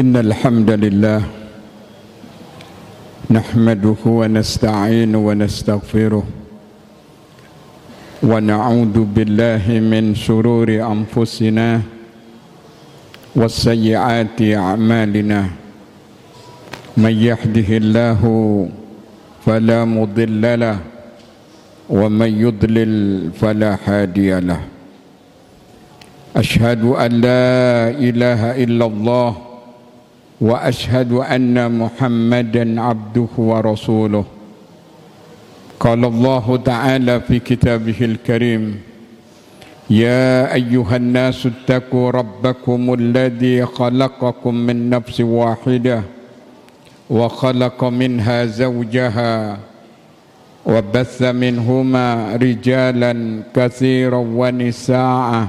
إن الحمد لله نحمده ونستعين ونستغفره ونعوذ بالله من شرور أنفسنا والسيئات أعمالنا. من يهده الله فلا مضل له ومن يضلل فلا هادي له. أشهد أن لا إله إلا الله وأشهد أن محمدا عبده ورسوله. قال الله تعالى في كتابه الكريم يا أيها الناس اتقوا ربكم الذي خلقكم من نفس واحدة وخلق منها زوجها وبث منهما رجالا كثيرا ونساء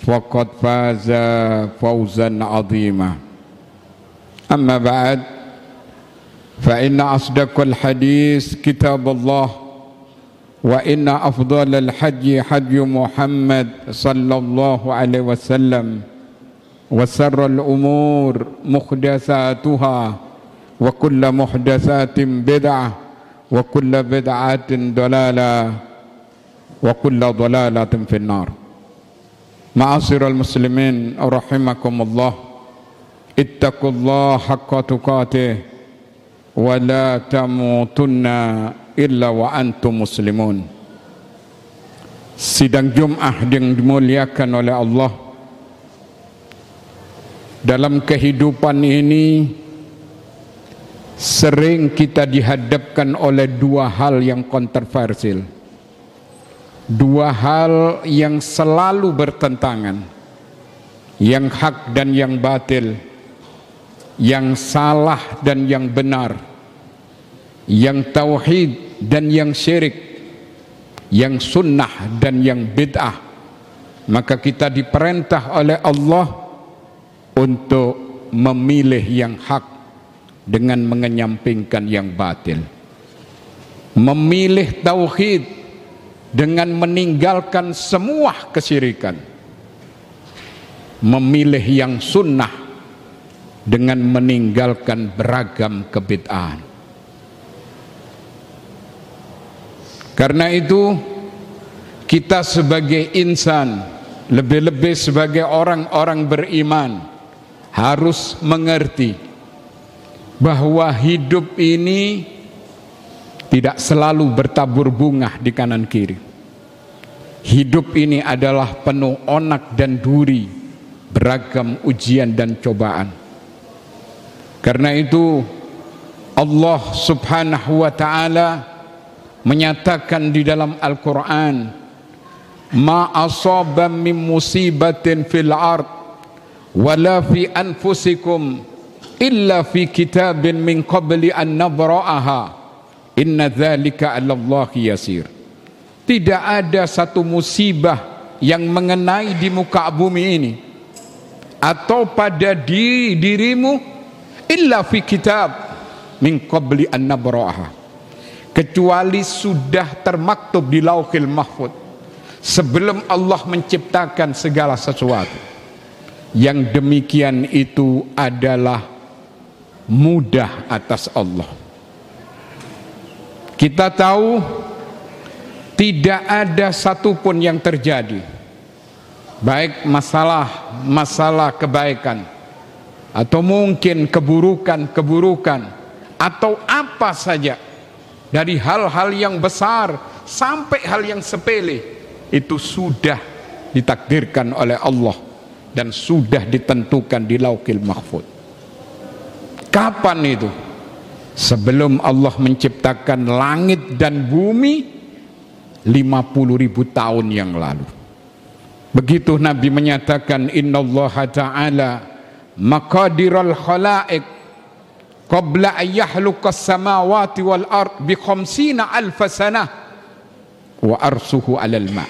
فقد فاز فوزا عظيما. أما بعد فإن أصدق الحديث كتاب الله وإن أفضل الحج حج محمد صلى الله عليه وسلم وسر الأمور محدثاتها وكل محدثات بدعة وكل بدعة ضلالة وكل ضلالة في النار. Ma'asyiral muslimin rahimakumullah. Ittaqullah haqqa tuqatih. Wa la tamutunna illa wa antum muslimun. Sidang Jum'ah yang dimuliakan oleh Allah. Dalam kehidupan ini Sering kita dihadapkan oleh dua hal yang kontroversial dua hal yang selalu bertentangan. Yang hak dan yang batil. Yang salah dan yang benar. Yang tauhid dan yang syirik. Yang sunnah dan yang bid'ah. Maka kita diperintah oleh Allah untuk memilih yang hak dengan mengenyampingkan yang batil. Memilih tauhid dengan meninggalkan semua kesyirikan memilih yang sunnah dengan meninggalkan beragam kebid'ahan. Karena itu kita sebagai insan lebih-lebih sebagai orang-orang beriman harus mengerti bahwa hidup ini tidak selalu bertabur bunga di kanan kiri Hidup ini adalah penuh onak dan duri, beragam ujian dan cobaan. Karena itu Allah Subhanahu wa taala menyatakan di dalam Al-Qur'an, "Ma asaba min musibatin fil ard wala fi anfusikum illa fi kitabin min qabli an nabra'aha. Inna dzalika 'ala Allah yasir." Tidak ada satu musibah yang mengenai di muka bumi ini. Atau pada diri dirimu illa fi kitab min qabli an nabraha kecuali sudah termaktub di lauhil mahfud. Sebelum Allah menciptakan segala sesuatu. Yang demikian itu adalah mudah atas Allah kita tahu tidak ada satupun yang terjadi baik masalah masalah kebaikan atau mungkin keburukan-keburukan atau apa saja dari hal-hal yang besar sampai hal yang sepele itu sudah ditakdirkan oleh Allah dan sudah ditentukan di Lauhil Mahfud. Kapan itu? Sebelum Allah menciptakan langit dan bumi 50 ribu tahun yang lalu. Begitu Nabi menyatakan Inna Allah Ta'ala Maqadiral khalaik qabla ayyahluqas samawati wal ard bi khamsina alf wa arsuhu 'alal ma'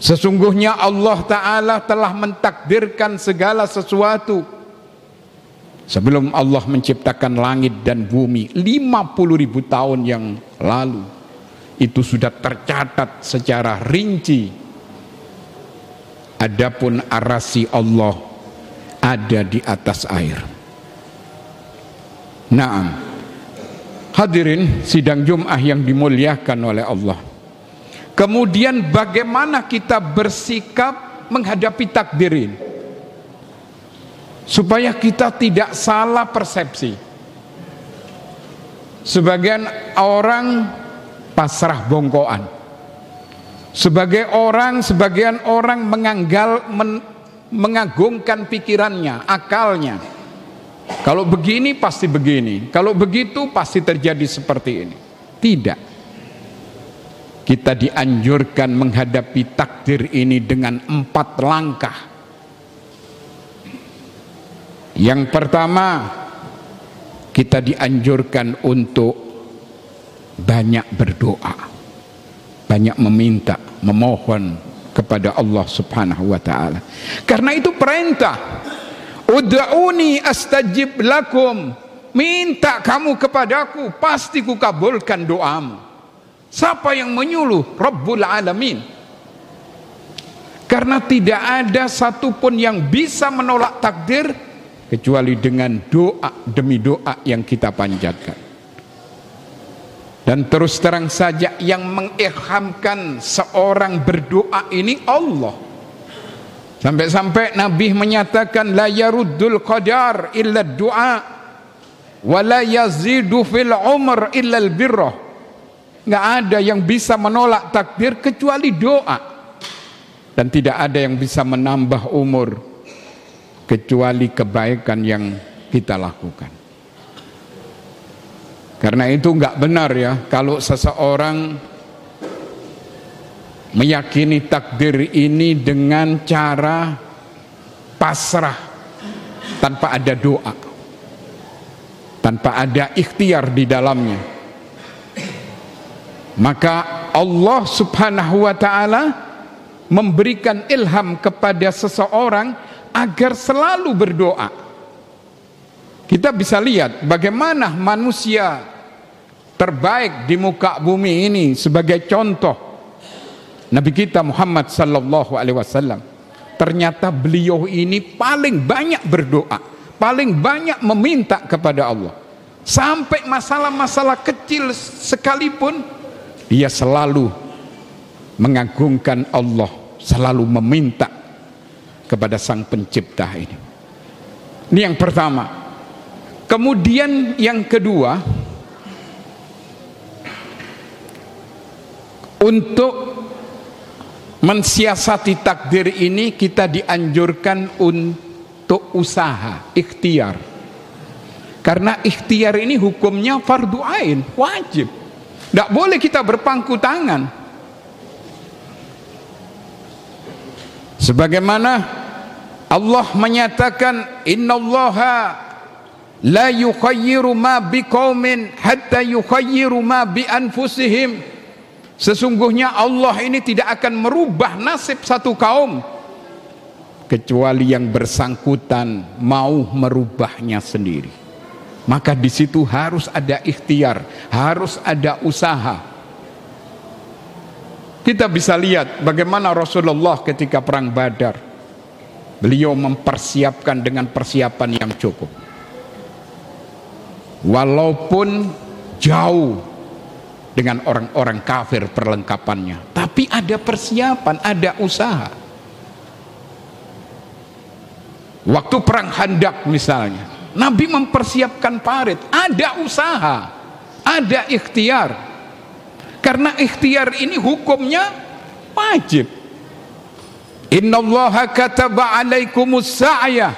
Sesungguhnya Allah Ta'ala telah mentakdirkan segala sesuatu Sebelum Allah menciptakan langit dan bumi 50 ribu tahun yang lalu Itu sudah tercatat secara rinci. Adapun arasi Allah ada di atas air. Naam. Hadirin sidang Jum'ah yang dimuliakan oleh Allah. Kemudian bagaimana kita bersikap menghadapi takdir ini? Supaya kita tidak salah persepsi. Sebagian orang pasrah bongkoan. Sebagai orang, sebagian orang menganggal, men, mengagungkan pikirannya, akalnya. Kalau begini pasti begini, kalau begitu pasti terjadi seperti ini. Tidak kita dianjurkan menghadapi takdir ini dengan empat langkah. Yang pertama, kita dianjurkan untuk banyak berdoa, banyak meminta, memohon kepada Allah Subhanahu wa taala. Karena itu perintah. Ud'uni astajib lakum. Minta kamu kepadaku, pasti kukabulkan doamu. Siapa yang menyuluh? Rabbul Alamin. Karena tidak ada satupun yang bisa menolak takdir kecuali dengan doa demi doa yang kita panjatkan. Dan terus terang saja yang mengilhamkan seorang berdoa ini Allah. Sampai-sampai Nabi menyatakan la yaruddul qadar illa doa wa la yazidu fil umr illa al birrah nggak ada yang bisa menolak takdir kecuali doa dan tidak ada yang bisa menambah umur kecuali kebaikan yang kita lakukan. Karena itu nggak benar ya kalau seseorang meyakini takdir ini dengan cara pasrah tanpa ada doa tanpa ada ikhtiar di dalamnya maka Allah Subhanahu wa taala memberikan ilham kepada seseorang agar selalu berdoa. Kita bisa lihat bagaimana manusia terbaik di muka bumi ini sebagai contoh Nabi kita Muhammad sallallahu alaihi wasallam. Ternyata beliau ini paling banyak berdoa, paling banyak meminta kepada Allah. Sampai masalah-masalah kecil sekalipun dia selalu mengagungkan Allah, selalu meminta kepada Sang Pencipta ini. Ini yang pertama. Kemudian yang kedua, untuk mensiasati takdir ini kita dianjurkan untuk usaha, ikhtiar. Karena ikhtiar ini hukumnya fardu ain, wajib. Tidak boleh kita berpangku tangan. Sebagaimana Allah menyatakan innallaha la yukhayyiru ma biqaumin hatta yukhayyiru ma bi anfusihim. Sesungguhnya Allah ini tidak akan merubah nasib satu kaum kecuali yang bersangkutan mau merubahnya sendiri maka di situ harus ada ikhtiar, harus ada usaha. Kita bisa lihat bagaimana Rasulullah ketika perang Badar. Beliau mempersiapkan dengan persiapan yang cukup. Walaupun jauh dengan orang-orang kafir perlengkapannya, tapi ada persiapan, ada usaha. Waktu perang Handak misalnya, Nabi mempersiapkan parit, ada usaha, ada ikhtiar. Karena ikhtiar ini hukumnya wajib. Innallaha kataba alaikumus sa'ya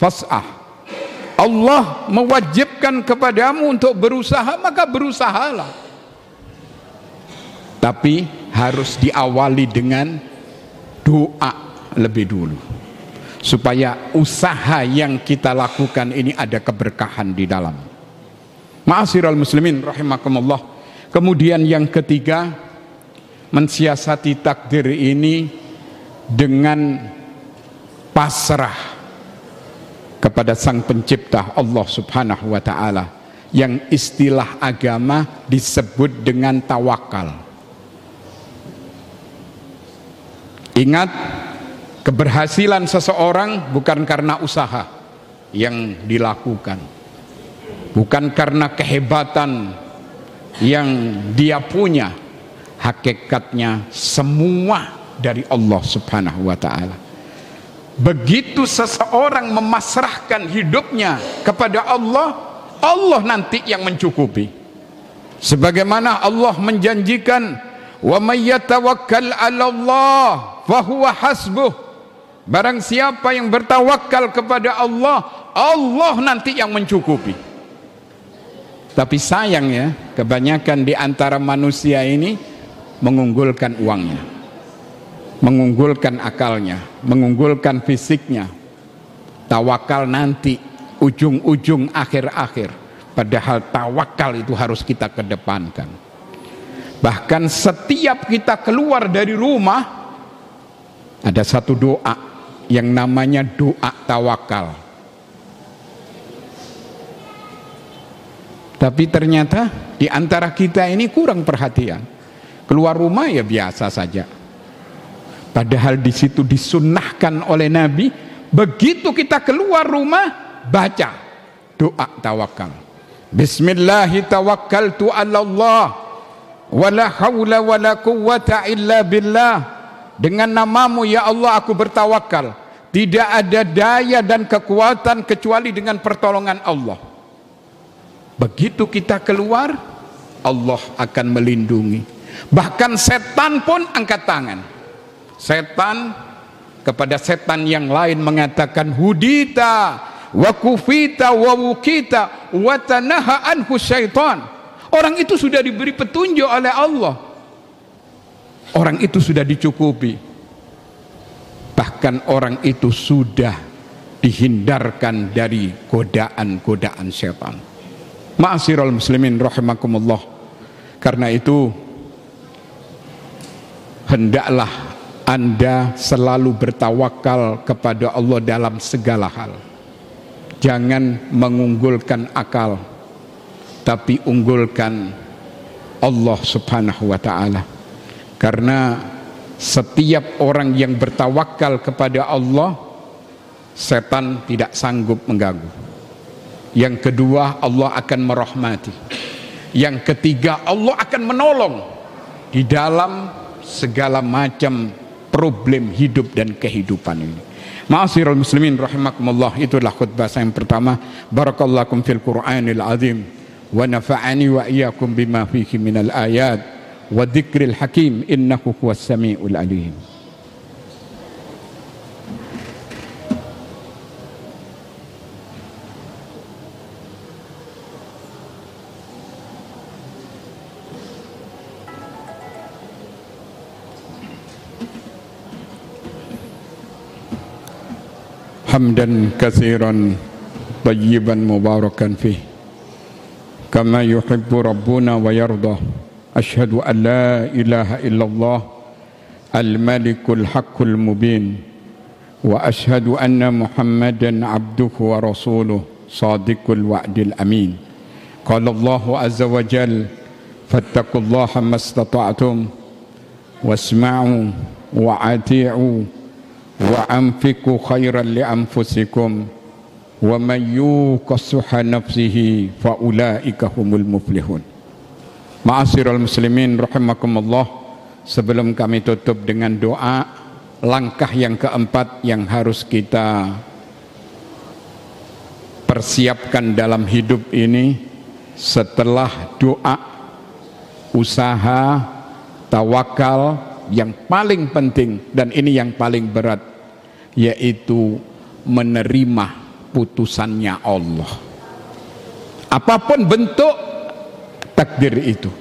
fas'ah. Allah mewajibkan kepadamu untuk berusaha, maka berusahalah. Tapi harus diawali dengan doa lebih dulu. supaya usaha yang kita lakukan ini ada keberkahan di dalam. Ma'asyiral muslimin rahimakumullah. Kemudian yang ketiga, mensiasati takdir ini dengan pasrah kepada Sang Pencipta Allah Subhanahu wa taala yang istilah agama disebut dengan tawakal. Ingat Keberhasilan seseorang bukan karena usaha yang dilakukan. Bukan karena kehebatan yang dia punya. Hakikatnya semua dari Allah Subhanahu wa taala. Begitu seseorang memasrahkan hidupnya kepada Allah, Allah nanti yang mencukupi. Sebagaimana Allah menjanjikan, "Wa may yatawakkal 'ala Allah fahuwa hasbuh." Barang siapa yang bertawakal kepada Allah, Allah nanti yang mencukupi. Tapi sayang ya, kebanyakan di antara manusia ini mengunggulkan uangnya, mengunggulkan akalnya, mengunggulkan fisiknya. Tawakal nanti ujung-ujung akhir-akhir. Padahal tawakal itu harus kita kedepankan. Bahkan setiap kita keluar dari rumah ada satu doa yang namanya doa tawakal. Tapi ternyata di antara kita ini kurang perhatian. Keluar rumah ya biasa saja. Padahal di situ disunnahkan oleh Nabi, begitu kita keluar rumah baca doa tawakal. Bismillahirrahmanirrahim. Allah. Dengan namamu ya Allah aku bertawakal tidak ada daya dan kekuatan kecuali dengan pertolongan Allah. Begitu kita keluar, Allah akan melindungi. Bahkan setan pun angkat tangan. Setan kepada setan yang lain mengatakan hudita wa kufita wa wukita wa tanaha anhu syaitan. Orang itu sudah diberi petunjuk oleh Allah. Orang itu sudah dicukupi bahkan orang itu sudah dihindarkan dari godaan-godaan setan. Ma'asyiral muslimin rahimakumullah. Karena itu hendaklah Anda selalu bertawakal kepada Allah dalam segala hal. Jangan mengunggulkan akal, tapi unggulkan Allah Subhanahu wa taala. Karena setiap orang yang bertawakal kepada Allah setan tidak sanggup mengganggu yang kedua Allah akan merahmati. Yang ketiga Allah akan menolong di dalam segala macam problem hidup dan kehidupan ini. Ma'asirul muslimin rahimakumullah itulah khutbah saya yang pertama. Barakallahu fil Qur'anil azim wa nafa'ani wa iyakum bima fihi minal ayat wa dzikril hakim innahu huwas samiul alim. حمدا كثيرا طيبا مباركا فيه. كما يحب ربنا ويرضى. أشهد أن لا إله إلا الله الملك الحق المبين. وأشهد أن محمدا عبده ورسوله صادق الوعد الأمين. قال الله عز وجل فاتقوا الله ما استطعتم واسمعوا وأطيعوا. wa anfiqu khairan li anfusikum wa may yuqassuha nafsihi fa ulaika humul muflihun Ma'asyiral muslimin rahimakumullah sebelum kami tutup dengan doa langkah yang keempat yang harus kita persiapkan dalam hidup ini setelah doa usaha tawakal yang paling penting dan ini yang paling berat. Yaitu menerima putusannya Allah Apa pun bentuk takdir itu.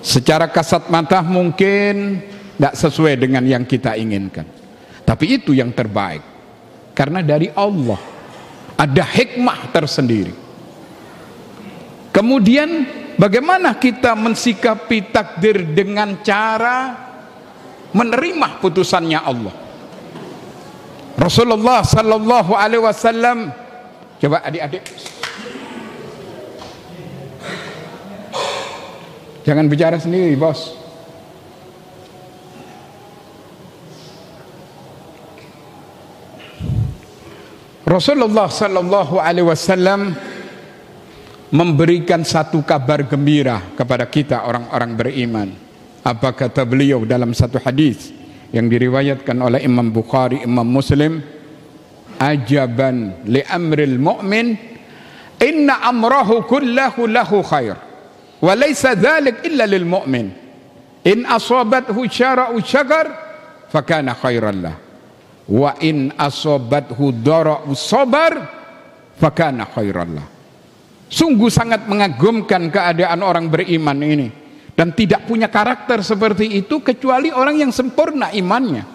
Secara kasat mata mungkin tidak sesuai dengan yang kita inginkan. Tapi itu yang terbaik. karena dari Allah ada hikmah tersendiri kemudian bagaimana kita mensikapi takdir dengan cara menerima putusannya Allah Rasulullah sallallahu alaihi wasallam coba adik-adik. Jangan bicara sendiri bos. Rasulullah sallallahu alaihi wasallam memberikan satu kabar gembira kepada kita orang-orang beriman. Apa kata beliau dalam satu hadis yang diriwayatkan oleh Imam Bukhari, Imam Muslim, ajaban li amril mu'min inna amrahu kullahu lahu khair wa laysa dhalik illa lil mu'min. In asabathu syara'u syagar fakana khairan lah. Wa in asobathu dara'u sabar fakana khairallah sungguh sangat mengagumkan keadaan orang beriman ini dan tidak punya karakter seperti itu kecuali orang yang sempurna imannya.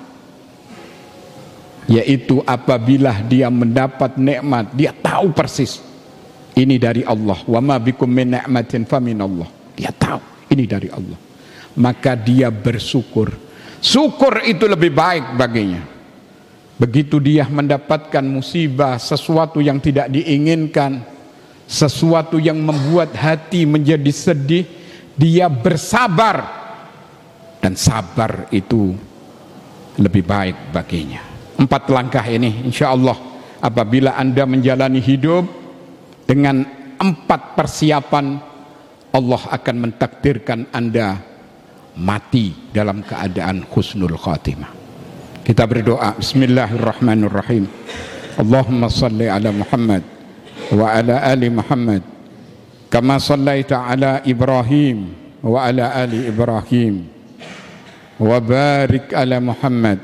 Yaitu apabila dia mendapat nikmat dia tahu persis ini dari Allah. Wa ma bikum min ni'matin faminallah dia tahu ini dari Allah. Maka dia bersyukur. Syukur itu lebih baik baginya. Begitu dia mendapatkan musibah, sesuatu yang tidak diinginkan, sesuatu yang membuat hati menjadi sedih, dia bersabar. Dan sabar itu lebih baik baginya. Empat langkah ini insya Allah apabila anda menjalani hidup dengan empat persiapan Allah akan mentakdirkan anda mati dalam keadaan husnul khatimah. Kita berdoa Bismillahirrahmanirrahim Allahumma salli ala Muhammad Wa ala ali Muhammad Kama sallaita ala Ibrahim Wa ala ali Ibrahim Wa barik ala Muhammad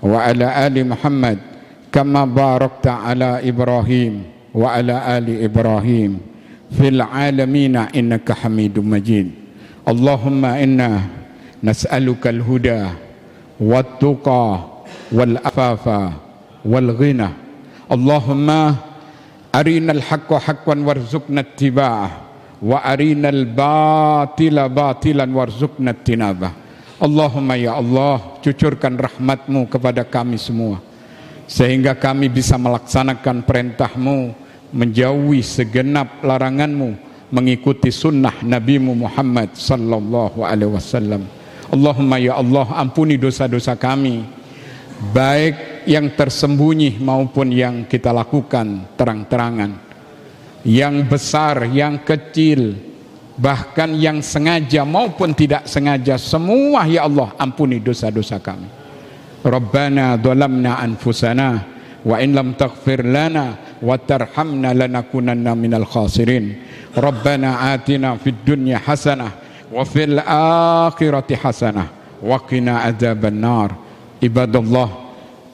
Wa ala ali Muhammad Kama barakta ala Ibrahim Wa ala ali Ibrahim Fil alamina innaka hamidun majid Allahumma inna Nas'aluka al-huda Wa-tuqa والأفاف والغنى اللهم Arinal haqqa haqqan warzuqna tiba'ah wa arinal batila batilan warzuqna tinabah. Allahumma ya Allah, cucurkan rahmatmu kepada kami semua. Sehingga kami bisa melaksanakan perintahmu, menjauhi segenap laranganmu, mengikuti sunnah Nabi Muhammad sallallahu alaihi wasallam. Allahumma ya Allah, ampuni dosa-dosa kami, baik yang tersembunyi maupun yang kita lakukan terang-terangan. Yang besar, yang kecil bahkan yang sengaja maupun tidak sengaja semua ya Allah ampuni dosa-dosa kami. Rabbana dhalamna anfusana wa in lam taghfir lana wa tarhamna lanakunanna minal khasirin. Rabbana atina fid dunya hasanah wa fil akhirati hasanah wa qina adzaban nar ibadallah